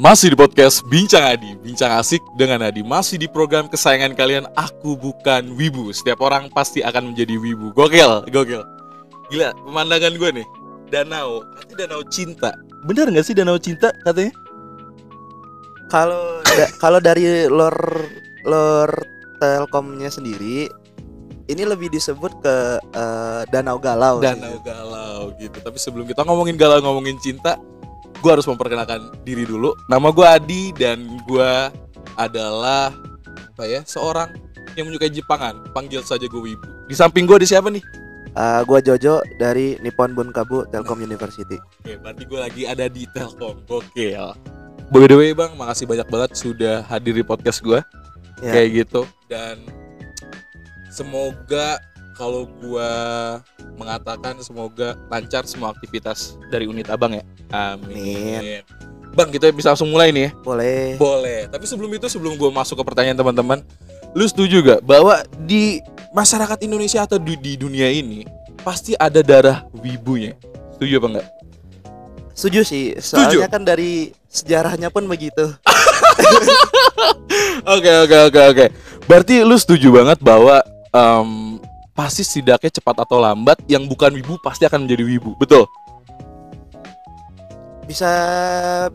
Masih di podcast Bincang Adi, Bincang Asik dengan Adi Masih di program kesayangan kalian, Aku Bukan Wibu Setiap orang pasti akan menjadi wibu Gokil, gokil Gila, pemandangan gue nih Danau, katanya danau cinta Bener gak sih danau cinta katanya? Kalau da- kalau dari lor lor Telkomnya sendiri ini lebih disebut ke eh, Danau Galau. sih. Danau galau gitu Tapi sebelum kita ngomongin galau, ngomongin cinta Gue harus memperkenalkan diri dulu Nama gue Adi dan gue adalah apa ya seorang yang menyukai Jepangan panggil saja gue wibu di samping gue ada siapa nih Eh, gua Jojo dari Nippon Bunkabu Telkom University. Oke, berarti gue lagi ada di Telkom. Gokil. By the way, Bang, makasih banyak banget sudah hadir di podcast gue. Ya. Kayak gitu. Dan semoga kalau gue mengatakan semoga lancar semua aktivitas dari unit Abang ya. Amin. Bang, kita bisa langsung mulai nih ya. Boleh. Boleh. Tapi sebelum itu, sebelum gue masuk ke pertanyaan teman-teman, lu setuju gak bahwa di masyarakat Indonesia atau di, di dunia ini pasti ada darah wibunya? Setuju apa enggak? Setuju sih. Soalnya kan dari sejarahnya pun begitu. Oke oke oke oke. Berarti lu setuju banget bahwa em, pasti setidaknya cepat atau lambat yang bukan wibu pasti akan menjadi wibu, betul? Bisa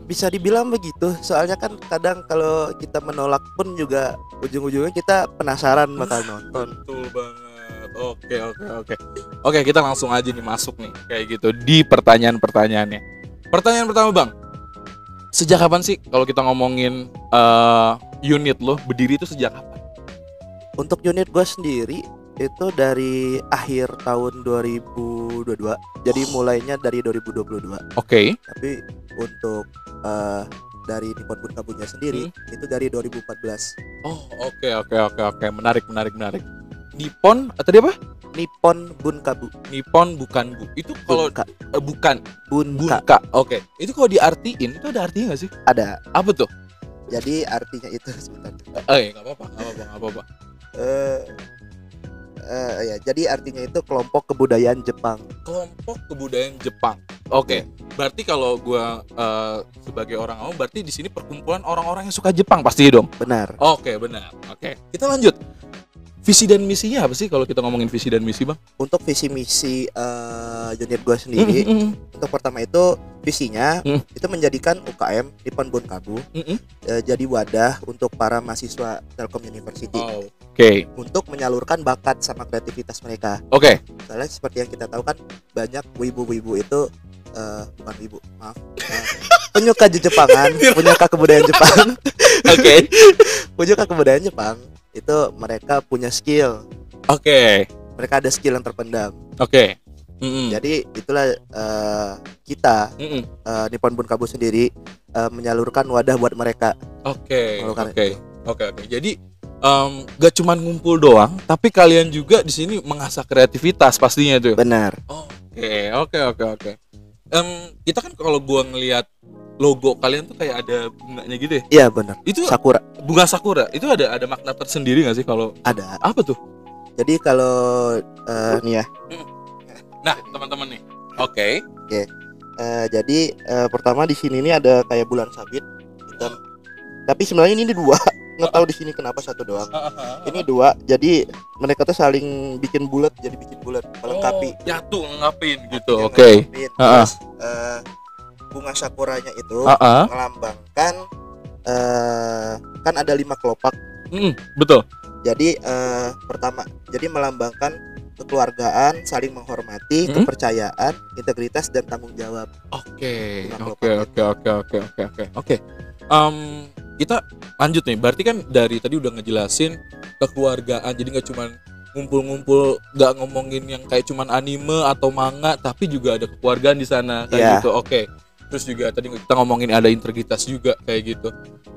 bisa dibilang begitu. Soalnya kan kadang kalau kita menolak pun juga ujung-ujungnya kita penasaran bakal nonton. Betul banget. Oke oke oke. Oke kita langsung aja nih masuk nih kayak gitu di pertanyaan-pertanyaannya. Pertanyaan pertama bang, sejak kapan sih kalau kita ngomongin eh, unit lo berdiri itu sejak kapan? Untuk unit gue sendiri itu dari akhir tahun 2022. Jadi mulainya dari 2022. Oke. Tapi untuk eh, dari Nippon Bunkabunya sendiri itu dari 2014. Oh oke oke oke oke menarik menarik menarik. Nippon eh, tadi apa? Nippon Bunkabu. Nippon bukan bu. Itu kalau Bunka. eh, bukan Bunka. bunka. Oke. Itu kalau diartiin itu ada artinya nggak sih? Ada. Apa tuh? Jadi artinya itu sebentar. Eh nggak apa-apa nggak apa-apa nggak apa-apa. Eh eh, ya, jadi artinya itu kelompok kebudayaan Jepang. kelompok kebudayaan Jepang. Oke, berarti kalau gua eh, sebagai orang awam berarti di sini perkumpulan orang-orang yang suka Jepang pasti dong. Benar. Oke, benar. Oke, kita lanjut. Visi dan misinya apa sih kalau kita ngomongin visi dan misi, Bang? Untuk visi misi eh, unit gue sendiri, Mm, mm, untuk pertama itu visinya Hmm. itu menjadikan UKM Nippon Bunkabu mm, mm. eh, jadi wadah untuk para mahasiswa Telkom University Oh, Oke, untuk menyalurkan bakat sama kreativitas mereka. oke. Soalnya seperti yang kita tahu kan banyak wibu-wibu itu eh, bukan wibu, maaf. eh, penyuka Jepangan, penyuka kebudayaan Jepang, Oke. penyuka kebudayaan Jepang itu mereka punya skill. Oke. Mereka ada skill yang terpendam. Oke. Mm, mm. Jadi itulah eh, kita Mm, mm. eh, Nippon Bunkabu sendiri eh, menyalurkan wadah buat mereka. Oke. Oke, oke. Jadi em, gak cuman ngumpul doang, tapi kalian juga di sini mengasah kreativitas pastinya tuh. Benar. Oke, oke, oke, oke. Kita kan kalau gua ngelihat logo kalian tuh kayak ada bunganya gitu ya. Iya benar. Itu Sakura bunga sakura. Itu ada ada makna tersendiri nggak sih kalau ada. apa tuh? Jadi kalau eh, nih ya, Nah, teman-teman nih. Oke. eh, jadi eh, pertama di sini nih ada kayak bulan sabit. Tapi sebenarnya ini dua. Nggak tahu di sini kenapa satu doang. Ini dua. Jadi mereka tuh saling bikin bulat jadi bikin bulat melengkapi. Oh, nyatu ngapin gitu. Oke. Ha-ha. Terus eh, bunga sakuranya itu Heeh. melambangkan eh kan ada lima kelopak. Mm, betul. Jadi eh, pertama, jadi melambangkan kekeluargaan, saling menghormati, Mm-mm. kepercayaan, integritas dan tanggung jawab. Oke, oke, oke, oke, oke, oke, oke, oke. Kita lanjut nih. Berarti kan dari tadi udah ngejelasin kekeluargaan. Jadi nggak cuman ngumpul-ngumpul, nggak ngomongin yang kayak cuman anime atau manga, tapi juga ada kekeluargaan di sana kayak Iya. gitu. Oke. Terus juga tadi kita ngomongin ada integritas juga kayak gitu.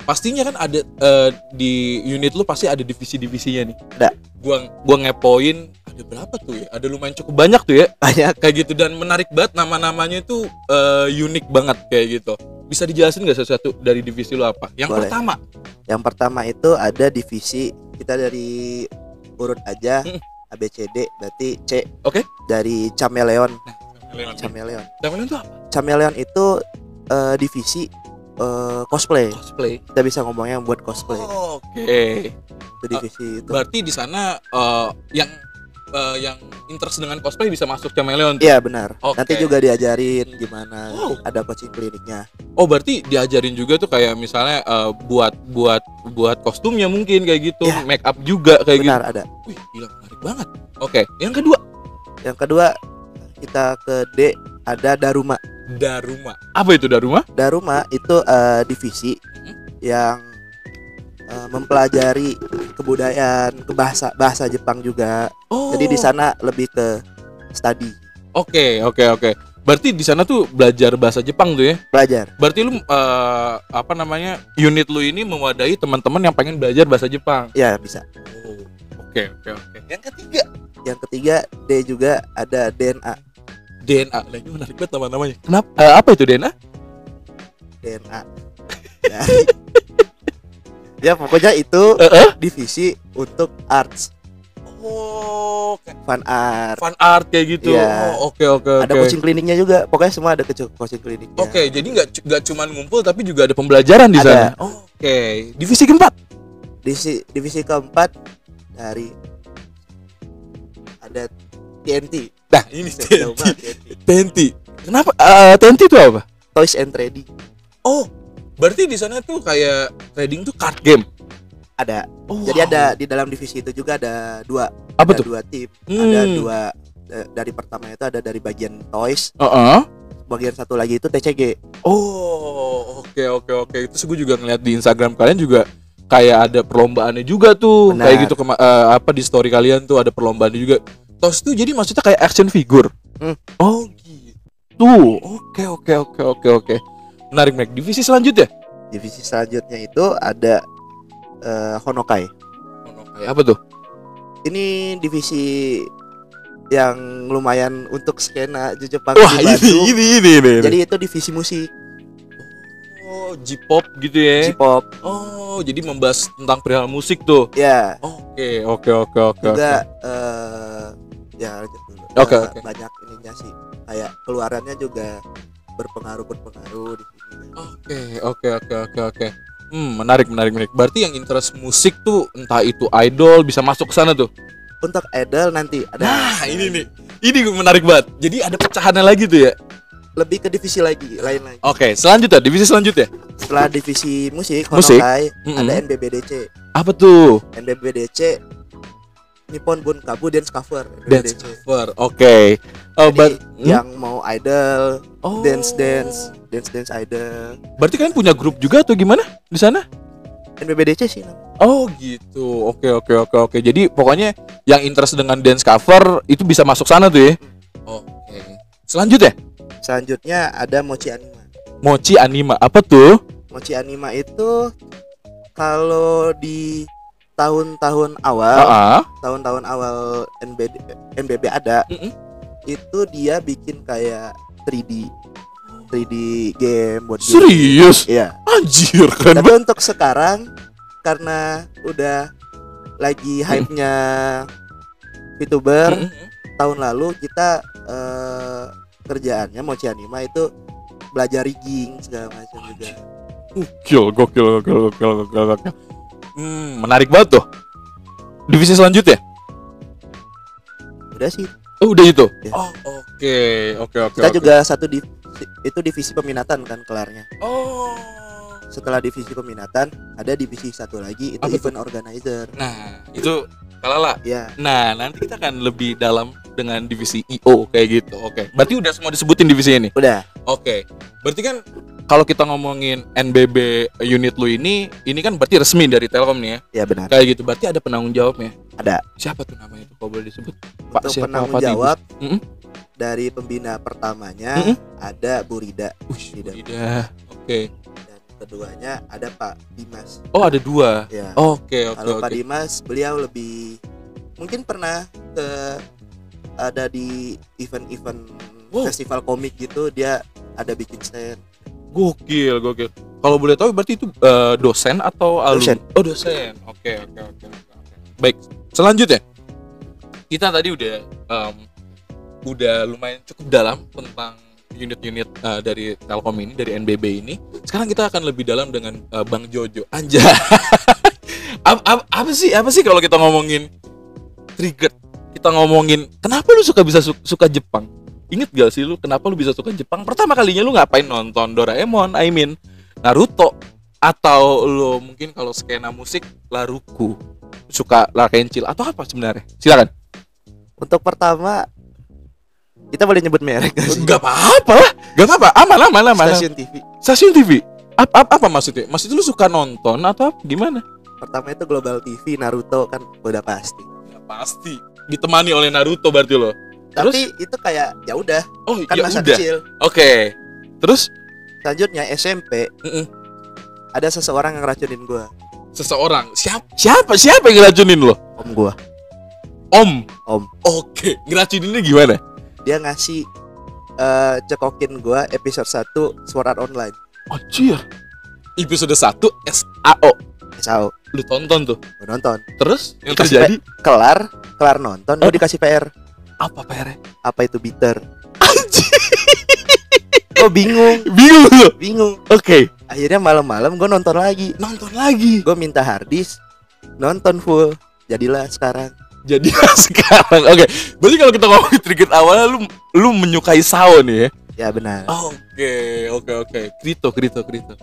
Pastinya kan ada eh, di unit lu pasti ada divisi-divisinya nih. Ada. Gua gua ngepoin ada berapa tuh ya? Ada lumayan cukup banyak tuh ya Banyak. kayak gitu dan menarik banget nama-namanya itu eh, unik banget kayak gitu. Bisa dijelasin nggak sesuatu dari divisi lo apa? Yang Boleh. pertama. Yang pertama itu ada divisi kita dari urut aja Mm. ABCD berarti C. Oke. Dari Chameleon. Chameleon. Chameleon. Chameleon itu apa? Chameleon itu eh, divisi eh, cosplay. Cosplay. Kita bisa ngomongnya buat cosplay. Oh, Oke. Itu divisi itu. Berarti di sana eh, yang eh, yang interest dengan cosplay bisa masuk Chameleon. tuh? Iya benar. Oke. Nanti juga diajarin gimana. Oh. Ada coaching kliniknya. Oh, berarti diajarin juga tuh kayak misalnya eh, buat buat buat kostumnya mungkin kayak gitu, Ya. make up juga kayak gitu. Benar ada. Wih, gila menarik banget. Oke, yang kedua, Yang kedua kita ke D ada Daruma. Daruma. Apa itu Daruma? Daruma itu eh, divisi Mhm. yang eh, mempelajari kebudayaan, ke bahasa bahasa Jepang juga. Oh. Jadi di sana lebih ke study, Oke, oke, oke. Berarti di sana tuh belajar bahasa Jepang tuh ya. belajar. Berarti lu eh, apa namanya? Unit lu ini mewadahi teman-teman yang pengen belajar bahasa Jepang. Ya bisa. Oh. Oke, oke, oke. Yang ketiga, Yang ketiga D juga ada DNA. DNA. Nah, ini menarik banget nama-namanya. Kenapa? eh, apa itu DNA? DNA. Dari ya pokoknya itu Heeh. divisi untuk arts, Oh, kayak fun art. fan art kayak gitu. Iya. Oh, oke, oke, oke. Ada coaching kliniknya juga. Pokoknya semua ada ke- coaching kliniknya. Oke, jadi nggak nggak cuma ngumpul tapi juga ada pembelajaran di Ada. sana. Oke, divisi keempat. Divisi divisi keempat dari ada TNT. Nah, ini TNT. TNT. Kenapa? eh, TNT itu apa? Toys and Trading Oh, berarti di sana tuh kayak trading tuh card game. ada. Oh, Jadi wow. ada di dalam divisi itu juga ada dua apa ada tuh? dua tim. Ada Hmm. dua eh, dari pertama itu ada dari bagian toys, Heeh. bagian satu lagi itu TCG. Oh, oke oke oke. Itu gue juga ngeliat di Instagram kalian juga kayak ada perlombaannya juga tuh. Benar. Kayak gitu eh, apa di story kalian tuh ada perlombaannya juga. Tos tuh jadi maksudnya kayak action figure. Hmm. Oh, gitu. Oke oke oke oke oke. Menarik menarik. Divisi selanjutnya. Divisi selanjutnya itu ada eh, Honokai. Kayak apa tuh? Ini divisi yang lumayan untuk skena Jepang Wah, di ini Bandung. ini ini ini. Jadi itu divisi musik, oh, J-pop gitu ya. J-pop. Oh, jadi membahas tentang perihal musik tuh. Ya, Oke, oke, oke, oke. juga eh ya lanjut dulu. Oke, Eh, oke. banyak ininya sih. Kayak keluarannya juga berpengaruh berpengaruh di sini. Oke, oke, oke, oke, oke. Hmm, menarik, menarik, menarik. Berarti yang interest musik tuh entah itu idol bisa masuk ke sana tuh. Untuk idol nanti ada Nah, ini nih. Ini menarik banget. Jadi ada pecahannya lagi tuh ya. lebih ke divisi lagi, lain lagi. Oke, selanjutnya divisi selanjutnya. Setelah divisi musik, Musik. Honokai, Mm-mm. ada NBBDC. Apa tuh? NBBDC Nippon Bunkabu Dance Cover Dance NBBDC. cover. Oke. Jadi, ber- hmm? yang mau idol, Oh. dance dance, dance dance idol. Berarti kalian punya grup juga atau gimana di sana? NBBDC sih. Oh gitu, oke oke oke oke. Jadi pokoknya yang interest dengan dance cover itu bisa masuk sana tuh ya. Oke. Selanjutnya, Selanjutnya ada Mochi Anima. Mochi Anima apa tuh? Mochi Anima itu kalau di tahun-tahun awal, Ah, tahun-tahun awal NBD, NBB ada, Mm-mm. itu dia bikin kayak 3D 3D game buat game. serius? Iya. Anjir keren Tapi untuk sekarang karena udah lagi hype-nya VTuber Mm-mm. tahun lalu kita eh, kerjaannya Mochi Anima itu belajar rigging segala macam juga. Gokil, gokil, gokil, gokil, gokil, gokil. Hmm, menarik banget tuh. Divisi selanjutnya? Udah sih. Oh, udah itu. Ya. Oh, oke, oke, oke. Kita oke. juga satu di itu divisi peminatan kan kelarnya. Oh. Setelah divisi peminatan ada divisi satu lagi itu Apa event organizer. Nah, itu kalala. Ya, Nah, nanti kita akan lebih dalam dengan divisi IO kayak gitu. Oke. Berarti udah semua disebutin divisi ini. udah. Oke. Berarti kan kalau kita ngomongin NBB unit lu ini, ini kan berarti resmi dari Telkom nih ya. Ya benar. Kayak gitu. Berarti ada penanggung jawabnya. Ada. Siapa tuh namanya itu kalau boleh disebut? Untuk siapa? penanggung Pak jawab Mm-mm. dari pembina pertamanya Mm-mm. ada Bu Rida Wih, Tidak. tidak. Oke. dan keduanya ada Pak Dimas. Oh, ada dua. Ya. Oke, oke, Kalau Pak oke. Dimas beliau lebih mungkin pernah ke ada di event-event Wow. festival komik gitu dia ada bikin stand. Gokil, gokil. Kalau boleh tahu berarti itu eh, dosen atau alumni? Dosen. Oh, dosen. Oke, oke, oke. Baik. Selanjutnya, kita tadi udah em, udah lumayan cukup dalam tentang unit-unit uh, dari Telkom ini, dari NBB ini. Sekarang kita akan lebih dalam dengan uh, Bang Jojo. Anja. apa, apa, apa sih? Apa sih kalau kita ngomongin trigger? Kita ngomongin kenapa lu suka bisa su suka Jepang? Ingat gak sih lu kenapa lu bisa suka Jepang? Pertama kalinya lu ngapain nonton Doraemon, I mean Naruto atau lu mungkin kalau skena musik Laruku suka Larkencil atau apa sebenarnya? Silakan. Untuk pertama kita boleh nyebut merek gak sih? Gak apa-apa lah, gak apa-apa, aman aman aman. Stasiun TV. Stasiun TV. Apa, apa, apa maksudnya? Maksudnya lu suka nonton atau apa? gimana? Pertama itu Global TV, Naruto kan udah pasti. Ya pasti. Ditemani oleh Naruto berarti lo. Terus? Tapi itu kayak ya udah, Oh kan ya masa udah. kecil. Oke. Terus Selanjutnya SMP Mm-mm. ada seseorang yang ngeracunin gua, seseorang siapa siapa siapa yang ngeracunin lo? om gua. Om. Om. Oke. Ngeracuninnya gimana? Dia ngasih eh, cekokin gua episode 1 Sword Art Online. Anjir. Episode 1 SAO. SAO, Lu tonton tuh. gua nonton. Terus yang Dikasih terjadi Kelar, kelar nonton, gua dikasih PR. Apa PR? Apa itu bitter? Anjir. Gua bingung, Bingung lu. bingung. Oke. Akhirnya malam-malam gua nonton lagi. Nonton lagi. Gue minta harddisk, nonton full. Jadilah sekarang. Jadi sekarang oke. Berarti kalau kita ngomongin trigger awalnya lu lu menyukai Sao nih ya. Ya benar. Oke, oke, oke. Krito, Krito, Krito.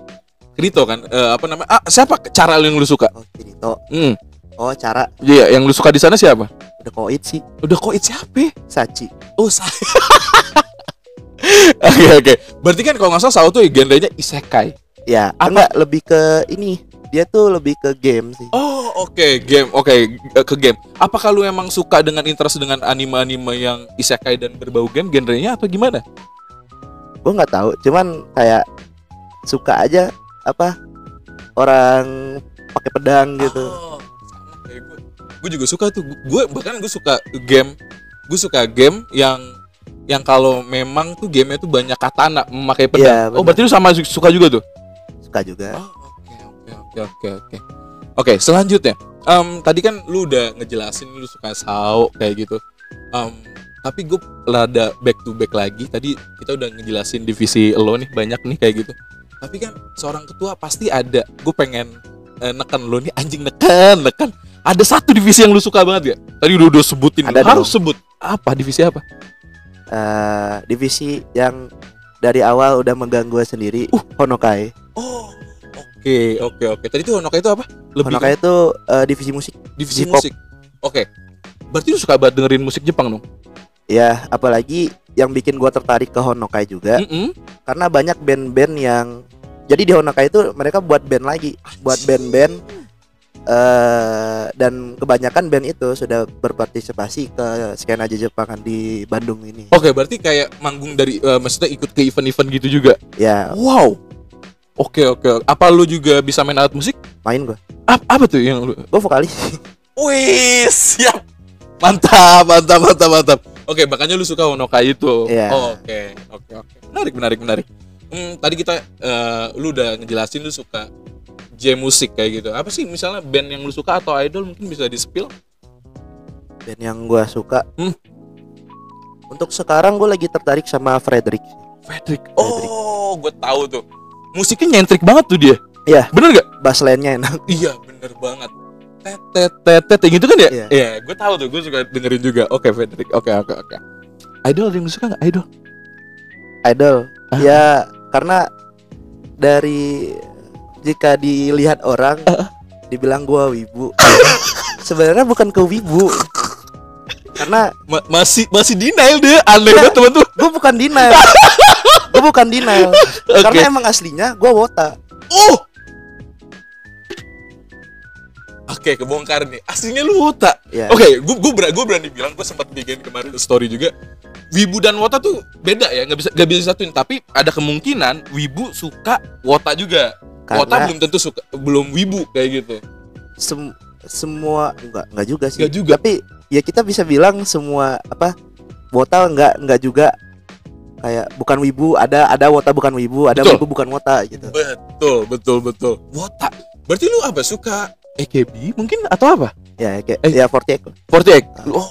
Krito kan eh, apa namanya? Ah, siapa cara lu yang lu suka? Oh, Kirito. Hmm. Oh, cara Iya, yang lu suka di sana siapa? udah koit sih. Udah kok siapa? Sachi. Oh, saya. Oke, oke. Berarti kan kalau nggak salah Sao tuh genrenya isekai. Ya, Apa? enggak lebih ke ini. Dia tuh lebih ke game sih. Oh, oke, game. Oke, eh, ke game. Apakah lu emang suka dengan interest dengan anime-anime yang isekai dan berbau game genrenya atau gimana? Gue nggak tahu, cuman kayak suka aja apa orang pakai pedang gitu. Oh, gue. Juga suka tuh. Gue bahkan gue suka game. Gue suka game yang yang kalau memang tuh gamenya tuh banyak katana memakai pedang. Iya, oh, berarti lu sama su- suka juga tuh? Suka juga. Oh, oke oke oke oke oke. Oke, selanjutnya. Em, tadi kan lu udah ngejelasin lu suka sao kayak gitu. Em, tapi gue rada back to back lagi. Tadi kita udah ngejelasin divisi lo nih banyak nih kayak gitu. Tapi kan seorang ketua pasti ada. Gue pengen eh, neken lo nih anjing neken neken. Ada satu divisi yang lu suka banget ya? Tadi udah udah sebutin. Ada Harus dong. sebut. Apa divisi apa? Eh, divisi yang dari awal udah megang gue sendiri. Uh. Honokai. Oh, oke oke oke. Tadi tuh Honokai itu apa? Lebih Honokai itu eh, divisi musik. divisi J-pop. musik. Oke. Berarti lu suka banget dengerin musik Jepang dong? Ya, apalagi yang bikin gua tertarik ke Honokai juga Mm-mm. karena banyak band-band yang jadi di Honokai itu mereka buat band lagi, buat band-band eh dan kebanyakan band itu sudah berpartisipasi ke skena Jepangan di Bandung ini. Oke, berarti kayak manggung dari eh, maksudnya ikut ke event-event gitu juga. Ya, Wow. Oke, oke. Apa lu juga bisa main alat musik? main gua. Ap- apa tuh yang lu? Gua vokalis. Wih, siap. Mantap, mantap, mantap, mantap. Oke, makanya lu suka Honokai itu. Iya. Oh, Oke, oke, oke. Menarik, menarik, menarik. Hmm, tadi kita eh, lu udah ngejelasin lu suka J musik kayak gitu. Apa sih misalnya band yang lu suka atau idol mungkin bisa di-spill? Band yang gua suka. Hmm. Untuk sekarang gua lagi tertarik sama Frederick. Frederick. Oh, gue tahu tuh. Musiknya nyentrik banget tuh dia. Iya. Bener gak? Bass line-nya enak. Iya, bener banget. Tet tet tet gitu kan ya? Iya. Iya, gue tahu tuh. Gue suka dengerin juga. Oke, Frederick. Oke, oke, oke. Idol ada yang suka nggak? Idol? Idol. Ah. Ya, karena dari jika dilihat orang Ah. dibilang gua wibu. Sebenarnya bukan ke wibu. Karena Ma- masih masih denial deh. Aneh banget teman tuh. gue bukan denial. gue bukan denial. Oke. Karena emang aslinya gua wota. Oh. Oke, kebongkar nih. Aslinya lu Wota. Ya. Oke, gue gue berani, berani bilang gue sempat bikin kemarin story juga. Wibu dan Wota tuh beda ya, nggak bisa nggak bisa satuin. Tapi ada kemungkinan Wibu suka Wota juga. Wota Karena belum tentu suka, belum Wibu kayak gitu. sem- semua enggak enggak juga sih. Nggak juga. Tapi ya kita bisa bilang semua apa wota enggak enggak juga kayak bukan wibu ada ada wota bukan wibu ada Betul. wibu bukan wota gitu Betul, betul, betul. Wota. Berarti lu apa suka AKB mungkin atau apa? ya kayak Eh. ya 48 48. Oh.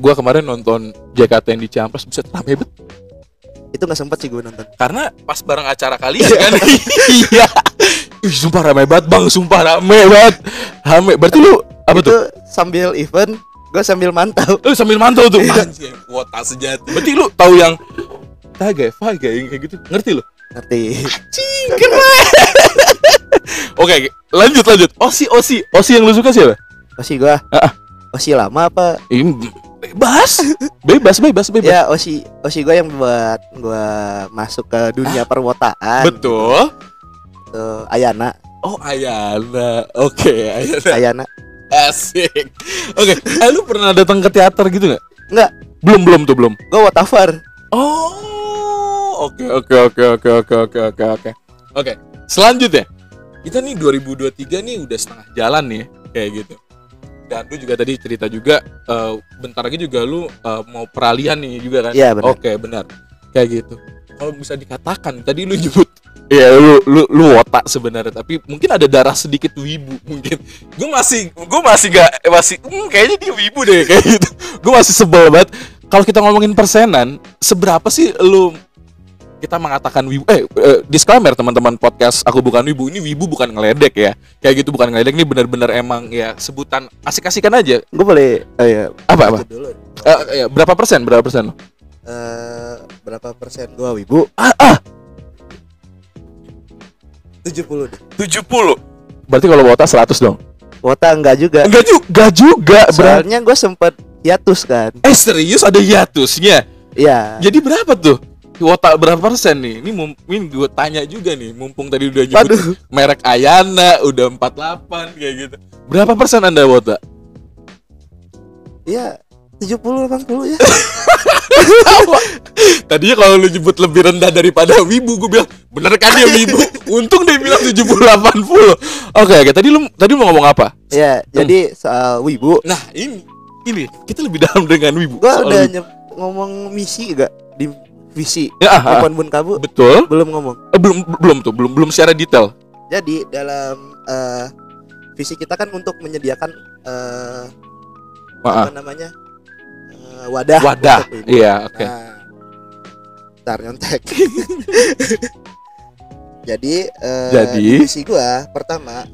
Gua kemarin nonton JKT yang dicamplas bisa rame bet. Itu nggak sempet sih gue nonton. Karena pas bareng acara kalian kan? Iya. Ih, sumpah rame banget bang sumpah rame banget. Rame. Berarti lu apa itu tuh? sambil event gue sambil mantau. Lu sambil mantau tuh? Iya. anjing kuota sejati. Berarti lu tahu yang Taga, yang kayak gitu? Ngerti lu? Ngerti. Cing, keren. Oke, lanjut lanjut. Osi Osi. Osi yang lu suka siapa? Osi gue. Osi lama apa bebas. Bebas bebas bebas. Ya osi osi gue yang buat gue masuk ke dunia ah, perwotaan betul. Tuh Ayana. Oh Ayana. Oke okay, Ayana. Ayana. Asik. Oke okay. eh, lu pernah datang ke teater gitu nggak? Nggak. Belum belum tuh belum. Gue watafar, oh oke oke oke oke oke oke oke oke. Oke selanjutnya. Kita nih 2023 nih udah setengah jalan nih kayak gitu. Dan lu juga tadi cerita juga eh, bentar lagi juga lu eh, mau peralihan nih juga kan? Iya, benar. Oke benar, kayak gitu. Kalau bisa dikatakan tadi lu nyebut Iya lu lu lu otak sebenarnya tapi mungkin ada darah sedikit wibu mungkin gue masih gue masih gak masih hmm, kayaknya dia wibu deh kayak gitu gue masih sebel banget kalau kita ngomongin persenan seberapa sih lu kita mengatakan wibu eh, eh, disclaimer teman-teman podcast aku bukan wibu. Ini wibu bukan ngeledek ya. Kayak gitu bukan ngeledek. Ini benar-benar emang ya sebutan asik-asikan aja. Gue boleh oh ya apa apa? Dulu. Eh, ya, berapa persen? Berapa persen Eh, berapa persen gue wibu? Ah, ah! 70 deh 70 berarti kalau wota 100 dong? Wota enggak juga. Enggak juga enggak juga berarti soalnya gue sempet hiatus kan. Eh serius ada hiatusnya? Iya. Jadi berapa tuh Wota berapa persen nih? Ini mungkin gue tanya juga nih, mumpung tadi udah nyebut Waduh merek Ayana udah 48 kayak gitu. Berapa persen Anda Wota? Iya 70 80 ya Tadinya kalau lu nyebut lebih rendah daripada Wibu, gue bilang bener kan dia Wibu. Untung dia bilang 70 80. Oke, oke. Tadi lu tadi mau ngomong apa? Ya jadi soal wibu Nah, ini ini kita lebih dalam dengan Wibu. Soal udah Wibu. ngomong misi gak di visi Ya, ah, ah. Bun kabu betul. belum ngomong Eh, belum belum tuh, belum belum secara detail. Jadi dalam eh, visi kita kan untuk menyediakan ah. apa namanya eh, wadah Wadah. Iya, oke. Nah, ntar nyontek. Jadi, eh, Jadi? di visi gua pertama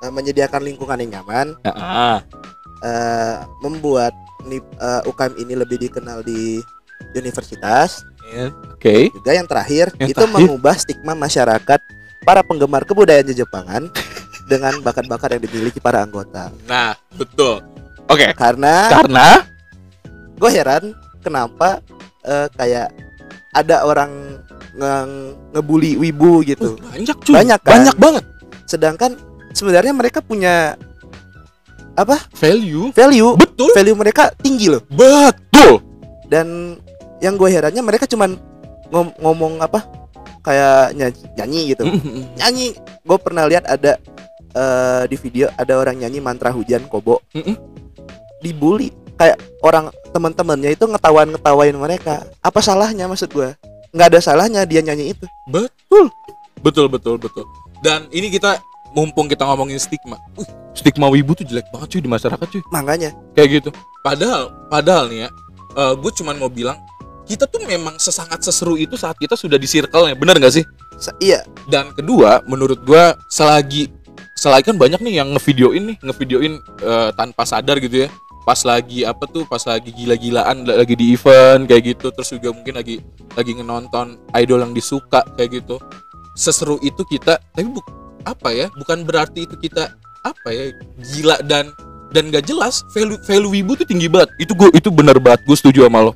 eh, menyediakan lingkungan yang nyaman, Ah, eh, membuat nih, eh, UKM ini lebih dikenal di universitas. Iya. Oke. Juga yang terakhir Yang itu terakhir? mengubah stigma masyarakat para penggemar kebudayaan Jepangan dengan bakat-bakat yang dimiliki para anggota. Nah, betul. Oke. Karena Karena gue heran kenapa eh, kayak ada orang nge- ngebully wibu gitu. Uh, banyak cuy. Banyak kan? Banyak banget. Sedangkan sebenarnya mereka punya apa? Value. value. Betul. Value mereka tinggi loh. Betul. Dan yang gue herannya mereka cuman ngom- ngomong apa? Kayak nyanyi, nyanyi gitu. Mm-mm. Nyanyi. Gue pernah lihat ada eh, di video ada orang nyanyi mantra hujan kobo. Mm-mm. Dibully kayak orang teman-temannya itu ngetawain ngetawain mereka. Apa salahnya maksud gue? Nggak ada salahnya dia nyanyi itu. Betul. Betul betul betul. Dan ini kita mumpung kita ngomongin stigma. Wih, stigma wibu tuh jelek banget cuy di masyarakat cuy. Makanya Kayak gitu. Padahal padahal nih ya, gue cuman mau bilang kita tuh memang sesangat seseru itu saat kita sudah di circle-nya. Bener nggak sih? sa- iya Dan kedua, menurut gua selagi selagi kan banyak nih yang ngevideoin nih, ngevideoin eh, tanpa sadar gitu ya. Pas lagi apa tuh, pas lagi gila-gilaan lagi di event kayak gitu, terus juga mungkin lagi lagi ngenonton idol yang disuka kayak gitu. Seseru itu kita, tapi bu, apa ya? Bukan berarti itu kita apa ya gila dan dan gak jelas value value wibu tuh tinggi banget itu gue itu bener banget gue setuju sama lo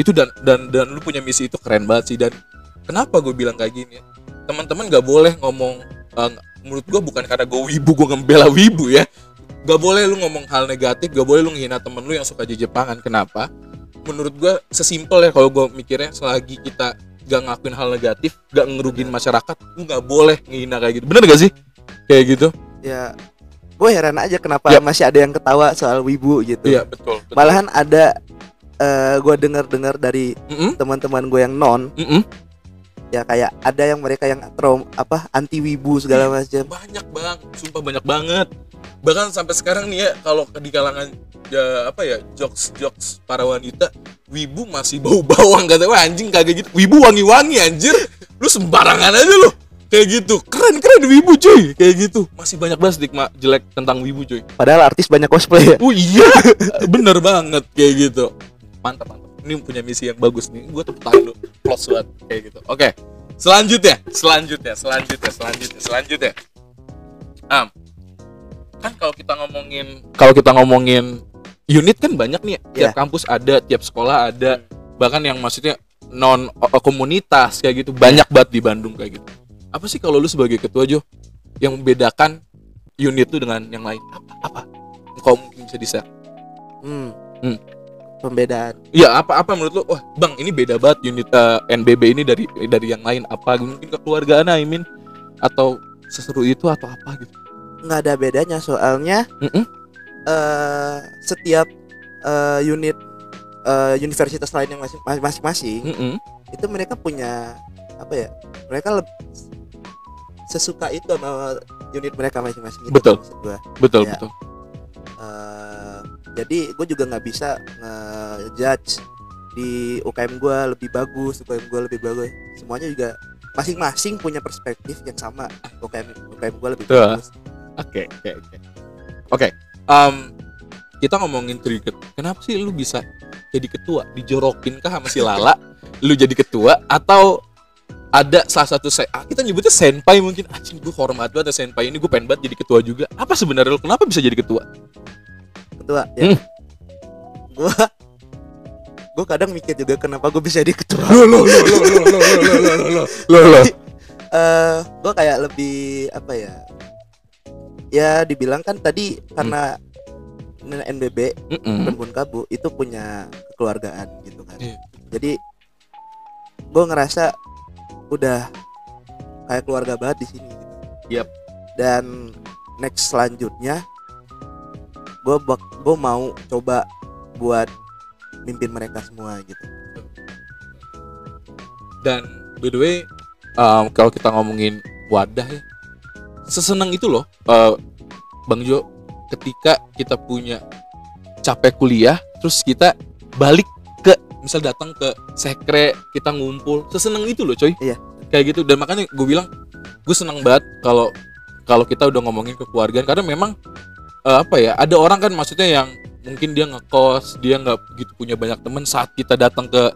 itu dan dan dan lu punya misi itu keren banget sih. Dan kenapa gue bilang kayak gini? Ya teman-teman gak boleh ngomong eh, menurut gue bukan karena gue wibu gue ngebela wibu ya. Gak boleh lu ngomong hal negatif gak boleh lu ngehina temen lu yang suka jepangan kenapa? Menurut gue sesimpel ya kalau gue mikirnya selagi kita gak ngakuin hal negatif gak ngerugin masyarakat lu gak boleh ngehina kayak gitu. Bener gak sih? Kayak gitu. Ya gue heran aja kenapa Ya. masih ada yang ketawa soal wibu gitu. iya betul, betul. Malahan ada eh gue dengar-dengar dari Mm-mm, teman-teman gue yang non mm-mm. ya kayak ada yang mereka yang trom apa anti wibu segala macam banyak bang sumpah banyak banget. Bahkan sampai sekarang nih ya kalau di kalangan ya apa ya jokes jokes para wanita wibu masih bau bawang kata wah anjing kagak gitu. Wibu wangi wangi anjir. Lu sembarangan aja lu. Kayak gitu. Keren keren wibu cuy. Kayak gitu. Masih banyak banget stigma jelek tentang wibu cuy. Padahal artis banyak cosplay ya. oh iya bener banget kayak gitu mantap mantap. Ini punya misi yang bagus nih. Gue tepuk tangan lu plus banget. Kayak gitu. Oke. Selanjutnya. Selanjutnya selanjutnya selanjutnya selanjutnya. Am, kan kalau kita ngomongin kalau kita ngomongin unit kan banyak nih tiap Iya. kampus ada tiap sekolah ada. Bahkan yang maksudnya non komunitas kayak gitu banyak banget di Bandung kayak gitu. Apa sih kalau lu sebagai ketua Jo yang membedakan unit lu dengan yang lain? Apa? Apa? Kau mungkin bisa di share. Hmm. Hmm. Pembedaan. Iya apa apa menurut lu wah bang ini beda banget unit eh, NBB ini dari dari yang lain apa mungkin kekeluargaan I mean atau seseru itu atau apa gitu nggak ada bedanya soalnya Mm-mm. eh setiap eh, unit eh, universitas lain yang masing- masing-masing Mm-mm. itu mereka punya apa ya mereka sesuka itu sama unit mereka masing-masing itu Betul. gua. betul Iya. betul Eh, jadi gue juga nggak bisa ngejudge di UKM gue lebih bagus UKM gue lebih bagus semuanya juga masing-masing punya perspektif yang sama UKM UKM gue lebih Betul. bagus Oke, oke, oke. Oke, kita ngomongin trigger. Kenapa sih lu bisa jadi ketua? Dijorokin kah sama si Lala? lu jadi ketua atau ada salah satu se ah, kita nyebutnya senpai mungkin anjing gue hormat banget senpai ini gue pengen banget jadi ketua juga apa sebenarnya lu kenapa bisa jadi ketua ketua ya Hmm. gue gue kadang mikir juga kenapa gue bisa jadi ketua lo lo lo lo lo lo lo lo lo lo lo eh gue kayak lebih apa ya ya dibilang kan tadi karena NBB Mm-mm. Rembun Kabu itu punya kekeluargaan gitu kan. Iya. Jadi gue ngerasa udah kayak keluarga banget di sini gitu. Yap. Dan next selanjutnya gue gue mau coba buat mimpin mereka semua gitu. Dan by the way, um, kalau kita ngomongin wadah ya, sesenang itu loh, uh, Bang Jo, ketika kita punya capek kuliah, terus kita balik ke, misal datang ke sekre, kita ngumpul, sesenang itu loh, coy. Iya. Kayak gitu. Dan makanya gue bilang, gue senang banget kalau kalau kita udah ngomongin kekeluargaan, karena memang uh, apa ya, ada orang kan maksudnya yang mungkin dia ngekos, dia nggak begitu punya banyak teman saat kita datang ke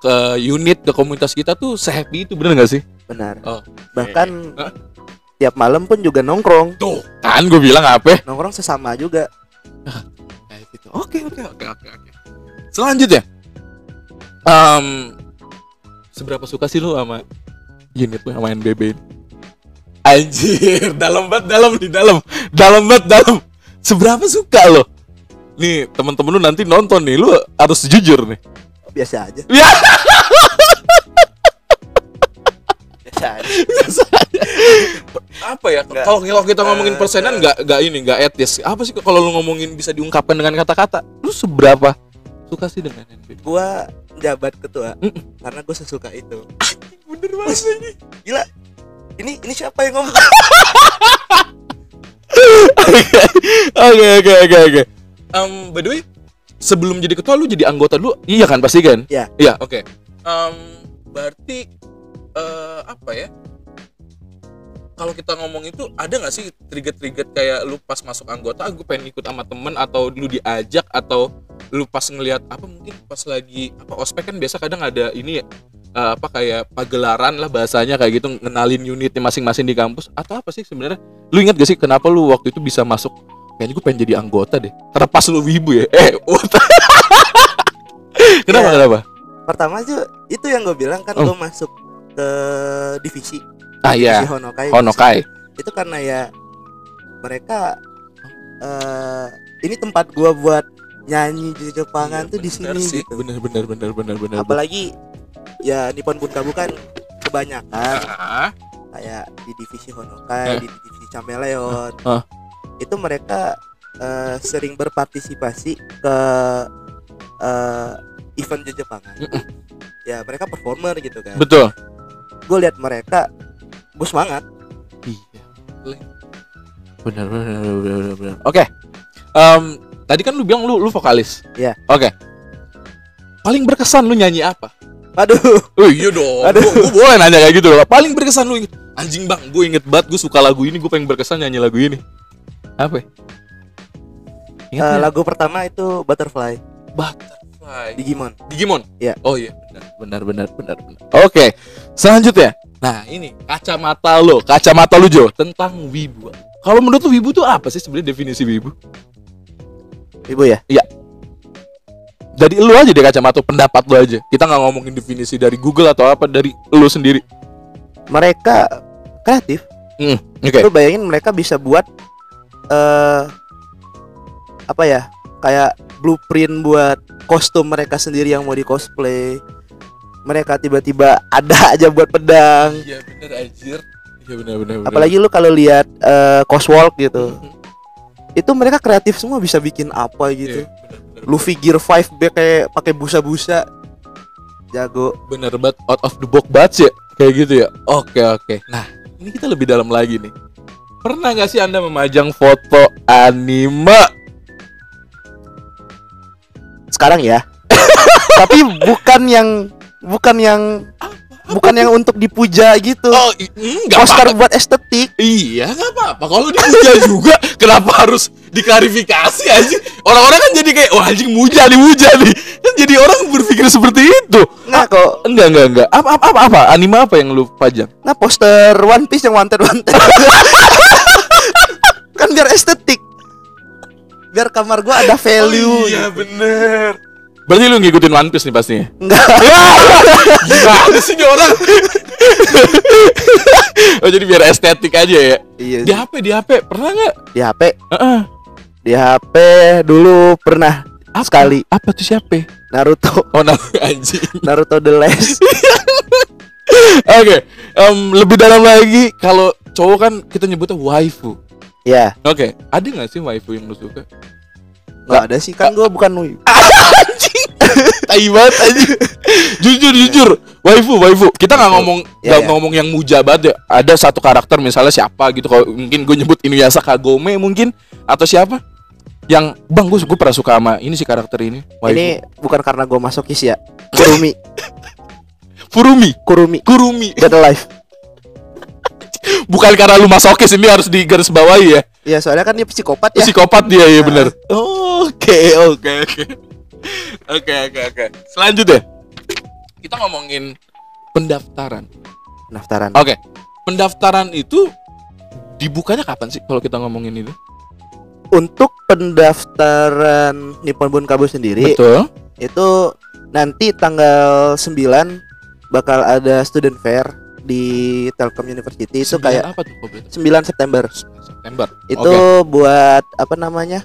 ke unit ke komunitas kita tuh sehappy itu bener gak sih? Benar. Oh, Bahkan Hah? tiap malam pun juga nongkrong. Tuh kan gue bilang apa? Nongkrong sesama juga. Kayak gitu. Oke oke oke oke oke. Selanjutnya, Em, seberapa suka sih lu sama unit lu sama NBB ini? Anjir, dalam banget dalam di dalam, dalam banget dalam. Seberapa suka lo? Nih temen-temen lu nanti nonton nih, lu harus jujur nih. Biasa aja. Ya. Biasa aja. biasa aja. apa ya kalau kalau kita ngomongin eh, persenan eh. nggak nggak ini nggak etis apa sih kalau lu ngomongin bisa diungkapkan dengan kata-kata lu seberapa suka sih dengan NB Gua jabat ketua Mm-mm. karena gue sesuka itu. bener banget ini Gila. Ini ini siapa yang ngomong? oke oke oke oke. Em, by the way sebelum jadi ketua lu jadi anggota dulu? Iya kan pasti kan? Iya. iya oke. Em, berarti eh, apa ya? Kalau kita ngomong itu ada nggak sih trigger-trigger kayak lu pas masuk anggota gue pengen ikut sama temen atau lu diajak atau lu pas ngelihat apa mungkin pas lagi apa ospek kan biasa kadang ada ini ya eh, apa kayak pagelaran lah bahasanya kayak gitu ngenalin unitnya masing-masing di kampus. Atau apa sih sebenarnya? Lu ingat gak sih kenapa lu waktu itu bisa masuk? Kayaknya gue pengen jadi anggota deh. Terlepas lu wibu ya. Eh kenapa Iya. kenapa? Pertama tuh itu yang gue bilang kan Oh. gue masuk ke divisi. Ah iya. Divisi Honokai. Honokai. Itu karena ya mereka eh ini tempat gua buat nyanyi di Jepangan tuh di Iya, sini sih. gitu. bener bener bener bener bener. Apalagi ya Nippon Bunkabu kan kebanyakan Ah, kayak di divisi Honokai, Eh. di divisi Chameleon. Ah. Itu mereka eh, sering berpartisipasi ke eh, event di Jepangan. Mm-mm. Ya mereka performer gitu kan. betul Gue lihat mereka, gue semangat. iya Benar benar benar benar. benar. Oke. Em, tadi kan lu bilang lu lu vokalis. Iya. Oke. Paling berkesan lu nyanyi apa? Aduh. Oh iya dong. Aduh. Gua, gua boleh nanya kayak gitu loh. Paling berkesan lu inget. Anjing bang, gue inget banget gue suka lagu ini, gue pengen berkesan nyanyi lagu ini. Apa? ya? Ingat nggak? lagu pertama itu Butterfly Butterfly. Digimon. Digimon. Iya. Oh iya, benar benar benar benar benar. Oke. Selanjutnya. Nah, ini kacamata lo, kacamata lu Jo tentang wibu. Kalau menurut lu wibu tuh apa sih sebenarnya definisi wibu? Ibu ya? Dari lu aja deh kacamata pendapat lu aja. Kita nggak ngomongin definisi dari Google atau apa dari lu sendiri. Mereka kreatif. Hmm, oke. Lu bayangin mereka bisa buat eh apa ya? Kayak blueprint buat kostum mereka sendiri yang mau di cosplay. Mereka tiba-tiba ada aja buat pedang. Iya bener anjir. Iya benar. benar. Apalagi lu kalau lihat eh coswalk gitu. Itu mereka kreatif semua bisa bikin apa gitu. Iya, bener, bener. Lu figure 5 pakai pakai busa-busa. Jago. bener banget out of the box banget ya kayak gitu ya oke oke nah ini kita lebih dalam lagi nih pernah nggak sih anda memajang foto anime Sekarang ya. Tapi bukan yang bukan yang bukan yang untuk dipuja gitu. oh i- mm, nggak Poster apa-apa buat estetik. iya nggak apa-apa kalau dipuja juga kenapa harus diklarifikasi aja orang-orang kan jadi kayak wah anjing muja nih muja nih kan jadi orang berpikir seperti itu Nah, kok enggak enggak enggak apa apa apa, apa? anime apa yang lu pajang nah poster One Piece yang wanted wanted. kan biar estetik. Biar kamar gua ada value. iya bener berarti lu ngikutin One Piece nih pastinya Enggak. Gimana sih orang? oh jadi biar estetik aja ya. Iya. Di HP, di HP pernah nggak? Di HP, Heeh. di HP dulu pernah Apa? sekali Apa tuh siapa? Naruto, Oh nama anjing. Naruto The Last. Oke, em, lebih dalam lagi kalau cowok kan kita nyebutnya waifu. ya, Oke, ada nggak sih waifu yang lu suka? nggak ada sih kan gua bukan wibu. tai banget anjing. jujur jujur, waifu waifu. Kita nggak ngomong Ya, nggak ya. ngomong yang muja banget ya. Ada satu karakter misalnya siapa gitu. Kalau mungkin gue nyebut Inuyasha Kagome mungkin atau siapa? Yang bang gue gue pernah suka sama ini si karakter ini. Waifu. Ini bukan karena gua masokis ya. Kurumi, Furumi, Kurumi, Kurumi. Dead Alive. Bukan karena lu masokis ini harus digaris bawahi ya. Ya soalnya kan dia psikopat ya. Psikopat dia ya bener Oke oke oke Oke oke oke Selanjutnya Kita ngomongin pendaftaran Pendaftaran. Oke Pendaftaran itu Dibukanya kapan sih kalau kita ngomongin itu? Untuk pendaftaran Nippon Bunkabu sendiri Betul itu nanti tanggal 9 bakal ada student fair di Telkom University itu kayak apa tuh kok berarti? 9 September. September Itu buat apa namanya?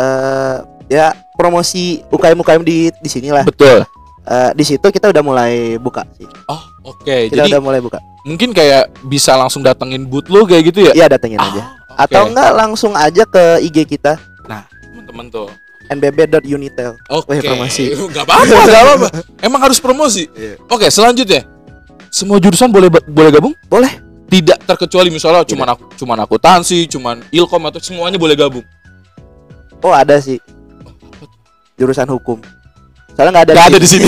eh ya promosi UKM UKM di di sini lah. Betul Eh, di situ kita udah mulai buka sih. Oh oke Kita Jadi udah mulai buka. mungkin kayak bisa langsung datengin booth lu kayak gitu ya? Iya datengin Ah, aja. oke. Atau enggak langsung aja ke IG kita Nah teman-teman tuh nbb.unitel. Oke, Wah, promosi. Gak apa-apa, gak apa-apa. Emang harus promosi. Iya. Oke, selanjutnya. Semua jurusan boleh boleh gabung? Boleh. Tidak terkecuali misalnya cuman aku cuman akuntansi, cuman ilkom atau semuanya boleh gabung. Oh, ada sih jurusan hukum. Soalnya nggak ada Gak ada di sini.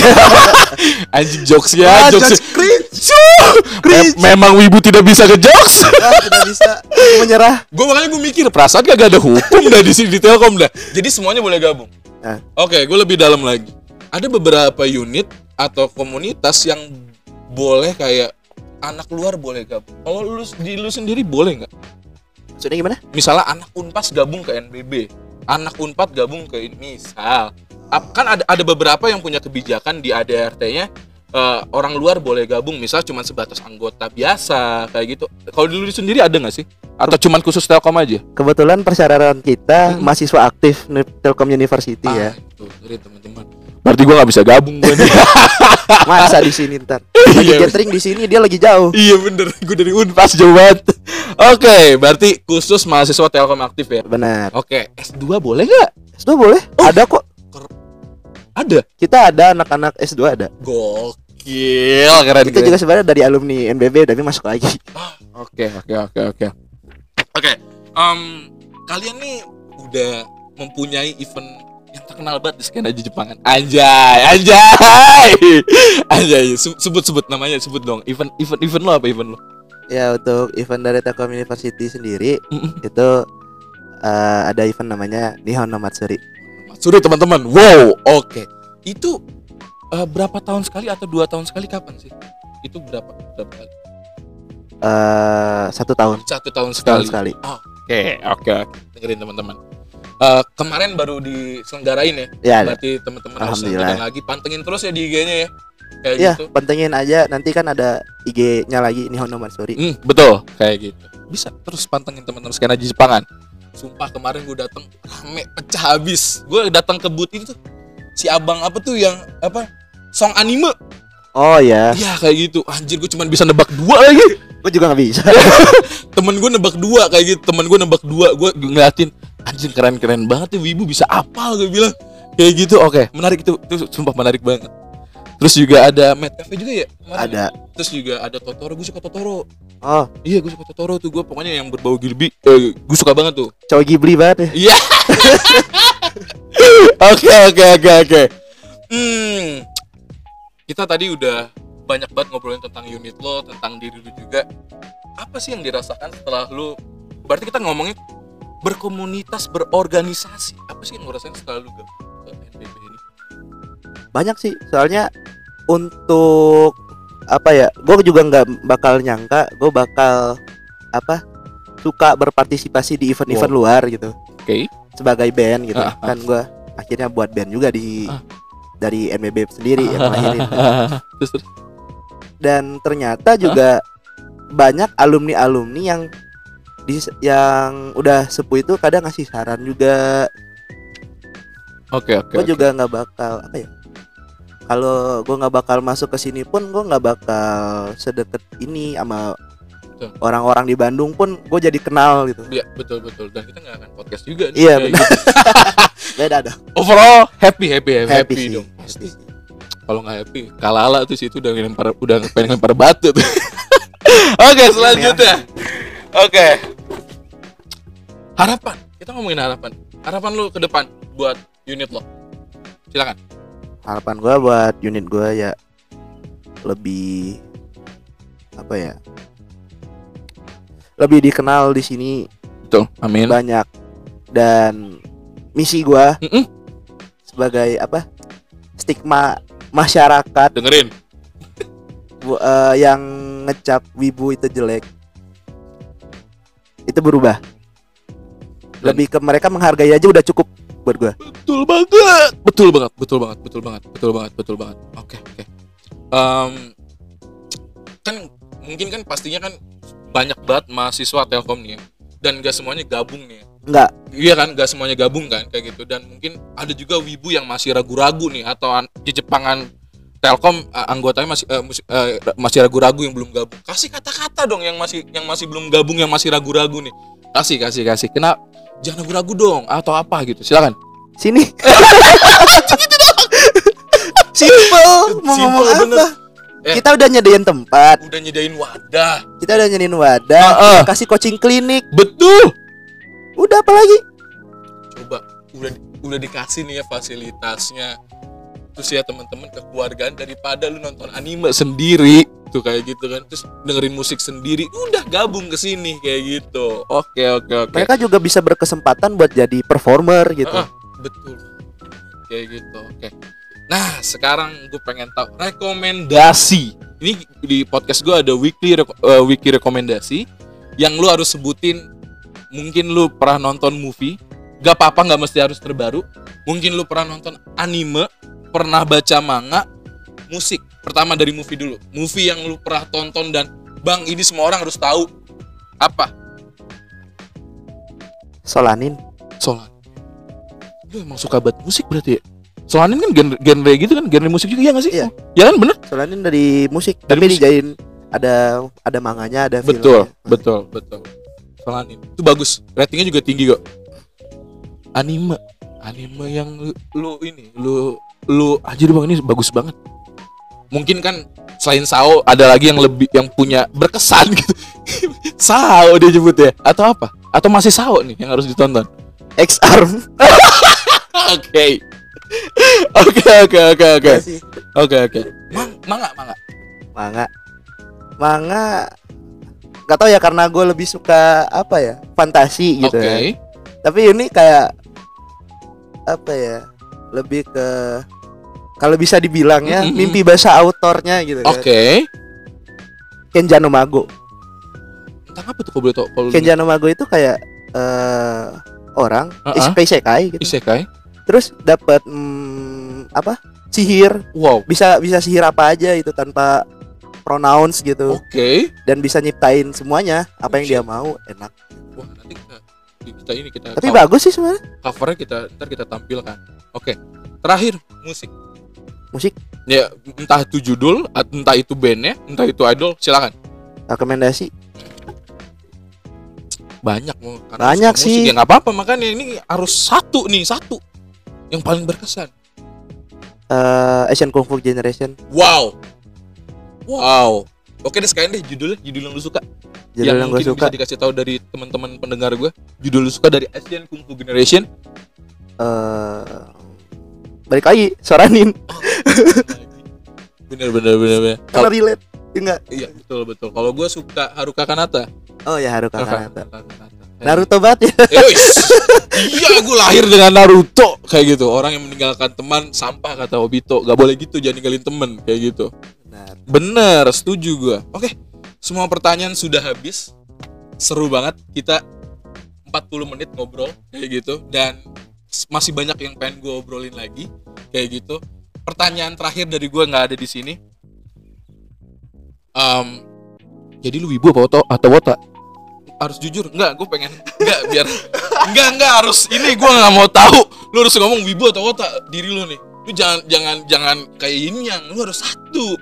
Anjing jokes ya, jokes. cringe. Me- memang wibu tidak bisa ke jokes. Ah, tidak bisa menyerah. gue makanya gue mikir perasaan gak ada hukum dah di sini di Telkom dah. Jadi semuanya boleh gabung. Nah. Oke, gue lebih dalam lagi. Ada beberapa unit atau komunitas yang boleh kayak anak luar boleh gabung. Kalau lu di lu sendiri boleh nggak? Maksudnya gimana? Misalnya anak Unpas gabung ke NBB, anak Unpad gabung ke ini. misal. Kan ada ada beberapa yang punya kebijakan di ADRT-nya eh, orang luar boleh gabung, misal cuma sebatas anggota biasa kayak gitu. Kalau di lu sendiri ada nggak sih? Atau cuman khusus Telkom aja? Kebetulan persyaratan kita Hmm. mahasiswa aktif Telkom University Ah, ya. itu, teman-teman. Berarti gua nggak bisa gabung gue nih. Masa di sini ntar. Lagi Iya. gathering di sini dia lagi jauh. iya bener, gue dari Unpas jauh banget. Oke, berarti khusus mahasiswa Telkom aktif ya. Benar. Oke, S2 boleh nggak? S2 boleh? Oh. Ada kok. Ada. Kita ada anak-anak S2 ada. Gokil, keren Itu juga sebenarnya dari alumni NBB tapi masuk lagi. Oke, oke, oke, oke. Oke, kalian nih udah mempunyai event terkenal banget di skena di Jepangan. Anjay, anjay. Anjay, Se- sebut-sebut namanya, sebut dong. Event event event lo apa event lo? Ya untuk event dari Telkom University sendiri itu eh, ada event namanya Nihon no Matsuri. Matsuri teman-teman. Wow, oke. Itu eh, berapa tahun sekali atau dua tahun sekali kapan sih? Itu berapa berapa kali? eh satu tahun Satu tahun sekali. sekali. Oke, oke, oke. Dengerin teman-teman. Eh, kemarin baru diselenggarain ya. Ya, Berarti teman-teman harus nonton lagi. Pantengin terus ya di IG-nya ya. Kayak ya gitu. pentingin aja nanti kan ada IG-nya lagi Nihon no Matsuri. Hmm, betul, kayak gitu. Bisa terus pantengin teman-teman skena di Jepangan. Sumpah kemarin gue datang rame pecah habis. Gue datang ke booth itu tuh si abang apa tuh yang apa song anime. Oh ya, Iya kayak gitu. Anjir gue cuma bisa nebak dua lagi. gue juga nggak bisa. Temen gue nebak dua kayak gitu. Temen gue nebak dua. Gue ngeliatin anjir keren-keren banget ya Wibu bisa apal gue bilang. Kayak gitu. Oke, menarik itu. Itu sumpah menarik banget. Terus juga ada Mad Cafe juga ya? kemarin? ada. Terus juga ada Totoro. Gue suka Totoro. Oh, Iya gue suka Totoro tuh gue pokoknya yang berbau Gilby eh, gue suka banget tuh cowok Ghibli banget ya. Iya Oke oke oke oke Hmm Kita tadi udah banyak banget ngobrolin tentang unit lo Tentang diri lo juga Apa sih yang dirasakan setelah lo Berarti kita ngomongin berkomunitas, berorganisasi Apa sih yang lo rasain setelah lo gabung ke NPB ini? Banyak sih, soalnya untuk apa ya? Gue juga nggak bakal nyangka, gue bakal apa? Suka berpartisipasi di event-event Wow. luar gitu. Oke sebagai band gitu Ah, ah. kan gue akhirnya buat band juga di Ah. dari NBB sendiri yang Terus terus dan ternyata juga banyak alumni alumni yang di yang udah sepuh itu kadang ngasih saran juga. Oke oke gue oke. juga nggak bakal apa ya? Kalau gue nggak bakal masuk ke sini pun gue nggak bakal sedekat ini sama orang-orang di Bandung pun gue jadi kenal gitu. Iya betul betul. Dan kita nggak akan podcast juga nih, Iya, benar. gitu. beda dong. Overall happy happy happy, happy, sih. dong. Happy pasti. Kalau nggak happy kalala tuh situ udah lempar udah pengen lempar batu tuh. Oke selanjutnya oke. Harapan. Kita ngomongin harapan. Harapan lu ke depan buat unit lo. Silakan. Harapan gue buat unit gue ya lebih apa ya? Lebih dikenal di sini betul. Amin. banyak. Dan misi gue Mm-mm. sebagai apa? Stigma masyarakat dengerin. Bu- eh, yang ngecap wibu itu jelek itu berubah. Lebih ke mereka menghargai aja udah cukup buat gue betul banget. Betul banget betul banget betul banget betul banget betul banget. Oke oke. Em, kan mungkin kan pastinya kan banyak banget mahasiswa telkom nih ya. dan gak semuanya gabung nih ya. nggak. Iya kan, gak semuanya gabung kan kayak gitu. Dan mungkin ada juga wibu yang masih ragu-ragu nih atau an- Jepangan Telkom eh, anggotanya masih eh, musi- eh, ra- masih ragu-ragu yang belum gabung. Kasih kata-kata dong yang masih yang masih belum gabung yang masih ragu-ragu nih. Kasih kasih kasih. Kena jangan ragu-ragu dong atau apa gitu. Silakan. sini simple mau Simple, ngomong bener. apa Eh. kita udah nyediain tempat Udah nyediain wadah. kita udah nyediain wadah Heeh. kasih coaching klinik Betul. udah apa lagi Coba udah udah dikasih nih ya fasilitasnya. Terus ya teman-teman kekeluargaan daripada lu nonton anime sendiri. Tuh kayak gitu kan. Terus dengerin musik sendiri udah gabung ke sini kayak gitu. Oke oke oke. Mereka juga bisa berkesempatan buat jadi performer gitu. Ah, betul. Kayak gitu oke. Nah sekarang gue pengen tahu rekomendasi. Ini di podcast gue ada weekly reko- eh, weekly rekomendasi yang lu harus sebutin. Mungkin lu pernah nonton movie. Gak apa-apa nggak mesti harus terbaru. Mungkin lu pernah nonton anime pernah baca manga musik pertama dari movie dulu movie yang lu pernah tonton dan bang ini semua orang harus tahu apa Solanin Solan. Lu emang suka banget musik berarti ya? Solanin kan genre, genre gitu kan, genre musik juga ya nggak sih? Iya. Ya kan bener? Solanin dari musik Dari tapi musik. dijadiin ada ada manganya ada Betul, filmnya. betul, betul. Solanin. Itu bagus. Ratingnya juga tinggi kok. Anime. Anime yang lu, lu ini, lu lu aja bang ini bagus banget. Mungkin kan selain Sao ada lagi yang lebih yang punya berkesan gitu. Sao dia nyebut ya? Atau apa? Atau masih Sao nih yang harus ditonton? X Arm. Oke. Oke oke oke oke. Iya. Oke oke. Mang manga manga. Manga. Manga Gak tau ya karena gue lebih suka apa ya fantasi gitu Oke. ya. Tapi ini kayak apa ya lebih ke kalau bisa dibilang ya mimpi bahasa autornya gitu kan. Oke. Kenja no Mago. Tentang apa tuh kalau boleh tau? Kalau Kenja no Mago itu kayak eh orang Uh-uh. isekai gitu. isekai. Terus dapat mm, apa? sihir, Wow. bisa bisa sihir apa aja itu tanpa pronouns gitu Oke. dan bisa nyiptain semuanya apa yang dia mau enak. Wah nanti kita kita ini kita Tapi cover- bagus sih sebenarnya. covernya kita ntar kita tampilkan. Oke. Terakhir musik. Musik Ya entah itu judul, entah itu bandnya, entah itu idol, silakan. rekomendasi Banyak Banyak musik, sih. Ya nggak apa-apa makanya ini harus satu nih satu yang paling berkesan. eh Asian Kung Fu Generation Wow. Wow. Oke deh sekalian deh judulnya, judul yang lu suka. judul yang, gue mungkin suka bisa dikasih tahu dari teman-teman pendengar gue. Judul lu suka dari Asian Kung Fu Generation. eh balik lagi Soranin bener bener bener. bener. karena Kalau- relate ya enggak iya betul betul. Kalau gue suka Haruka Kanata. oh ya Haruka Haruka Kanata Kanata. Naruto banget ya Eh, iya, gue lahir dengan Naruto kayak gitu. Orang yang meninggalkan teman sampah kata Obito. Gak boleh gitu, jangan ninggalin temen kayak gitu. Benar. Bener, setuju gue. Oke, semua pertanyaan sudah habis. Seru banget. Kita 40 menit ngobrol kayak gitu dan masih banyak yang pengen gue obrolin lagi kayak gitu. Pertanyaan terakhir dari gue nggak ada di sini. Em, jadi lu wibu apa atau atau wota? Harus jujur, enggak, gue pengen enggak biar enggak enggak harus ini gue nggak mau tahu. Lu harus ngomong wibu atau wota diri lu nih. Lu jangan jangan jangan kayak ini yang lu harus satu.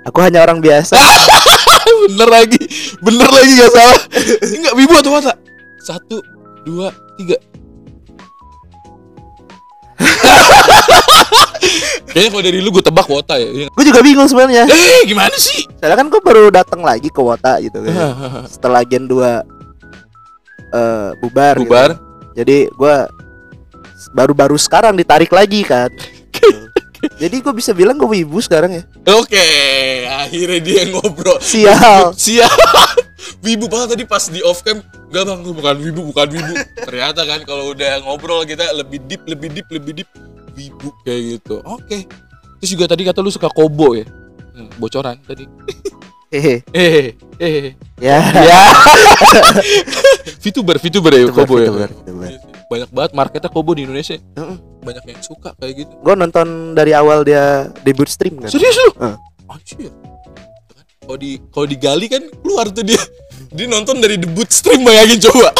aku hanya orang biasa bener lagi bener lagi gak salah enggak wibu atau wata satu dua tiga kayaknya kalau dari lu gue tebak wota ya Iya. gue juga bingung sebenarnya. Eh gimana sih? Soalnya kan gue baru datang lagi ke Wota gitu kan. Setelah Gen 2 eh bubar gitu. bubar? Jadi gue baru-baru sekarang ditarik lagi kan. Jadi gue bisa bilang gue wibu sekarang ya. Oke akhirnya dia ngobrol. Sial. Siap wibu banget tadi pas di off cam. Gak bang, bukan wibu, bukan wibu. Ternyata kan kalau udah ngobrol kita lebih deep, lebih deep, lebih deep. Wibu kayak gitu. Oke. Terus juga tadi kata lu suka kobo ya? Hmm, Bocoran tadi. Hehe. Eh, eh, ya. Ya VTuber, VTuber ya kobo ya? VTuber, VTuber. Iya. Banyak banget marketnya kobo di Indonesia. Heeh. Banyak yang suka kayak gitu. Gue nonton dari awal dia debut stream kan. Serius lu? Heeh. Anjir Kalau di kalau digali kan keluar tuh dia. Dia nonton dari debut stream bayangin coba.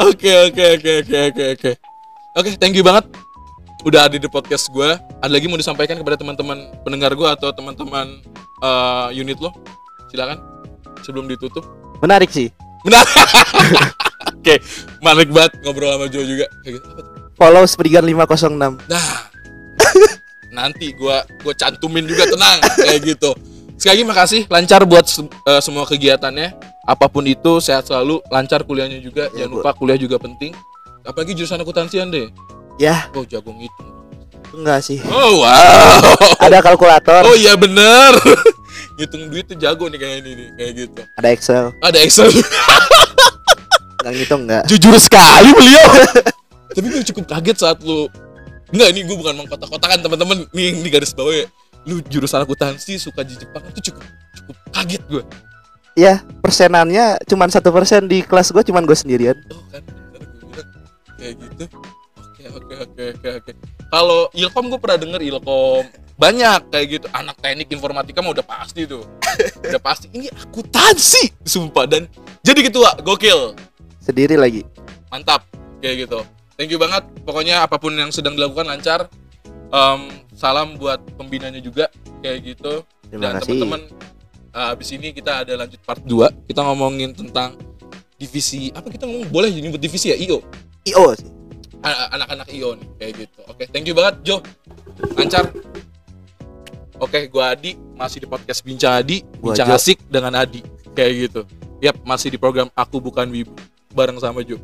Oke oke oke oke oke oke. Oke thank you banget. Udah ada di podcast gue Ada lagi mau disampaikan kepada teman-teman pendengar gue Atau teman-teman eh, unit lo? Silakan Sebelum ditutup. Menarik sih. Benar Oke Menarik banget ngobrol sama Joe juga. Gitu. Follow Sprigan 506 Nah, nanti gua gua cantumin juga tenang kayak gitu. Sekali lagi makasih, lancar buat se- eh, semua kegiatannya. Apa pun itu, sehat selalu, lancar kuliahnya juga. Ya, Jangan lupa kuliah juga penting. Apalagi jurusan akuntansian deh. ya Oh, jago ngitung. enggak sih Oh, wow. ada kalkulator Oh iya bener. Ngitung duit tuh jago nih kayak ini nih, kayak gitu. ada Excel Ada Excel. nggak ngitung enggak Jujur sekali beliau. Tapi gue cukup kaget saat lu Enggak, ini gue bukan mengkotak-kotakan teman-teman nih di garis bawah ya. Lu jurusan akuntansi suka di Jepang itu cukup cukup kaget gue. ya persenannya cuman satu persen di kelas gue cuman gue sendirian Oh kan, bener gue bilang kayak gitu. Oke oke oke oke oke. Kalau Ilkom gue pernah denger Ilkom banyak kayak gitu. Anak teknik informatika mah udah pasti tuh. udah pasti. Ini akuntansi, sumpah dan jadi ketua gokil. sendiri lagi mantap kayak gitu thank you banget. Pokoknya apa pun yang sedang dilakukan lancar. Em, salam buat pembinanya juga kayak gitu. Terima dan teman-teman eh, abis ini kita ada lanjut part 2 kita ngomongin tentang divisi apa kita ngomong? Boleh nyebut divisi ya? IO io sih. Anak-anak IO nih kayak gitu. Oke thank you banget Jo. Lancar. Oke gua Adi masih di podcast bincang Adi Gua bincang Jo. asik dengan Adi kayak gitu. Yap masih di program aku bukan wibu bareng sama Ju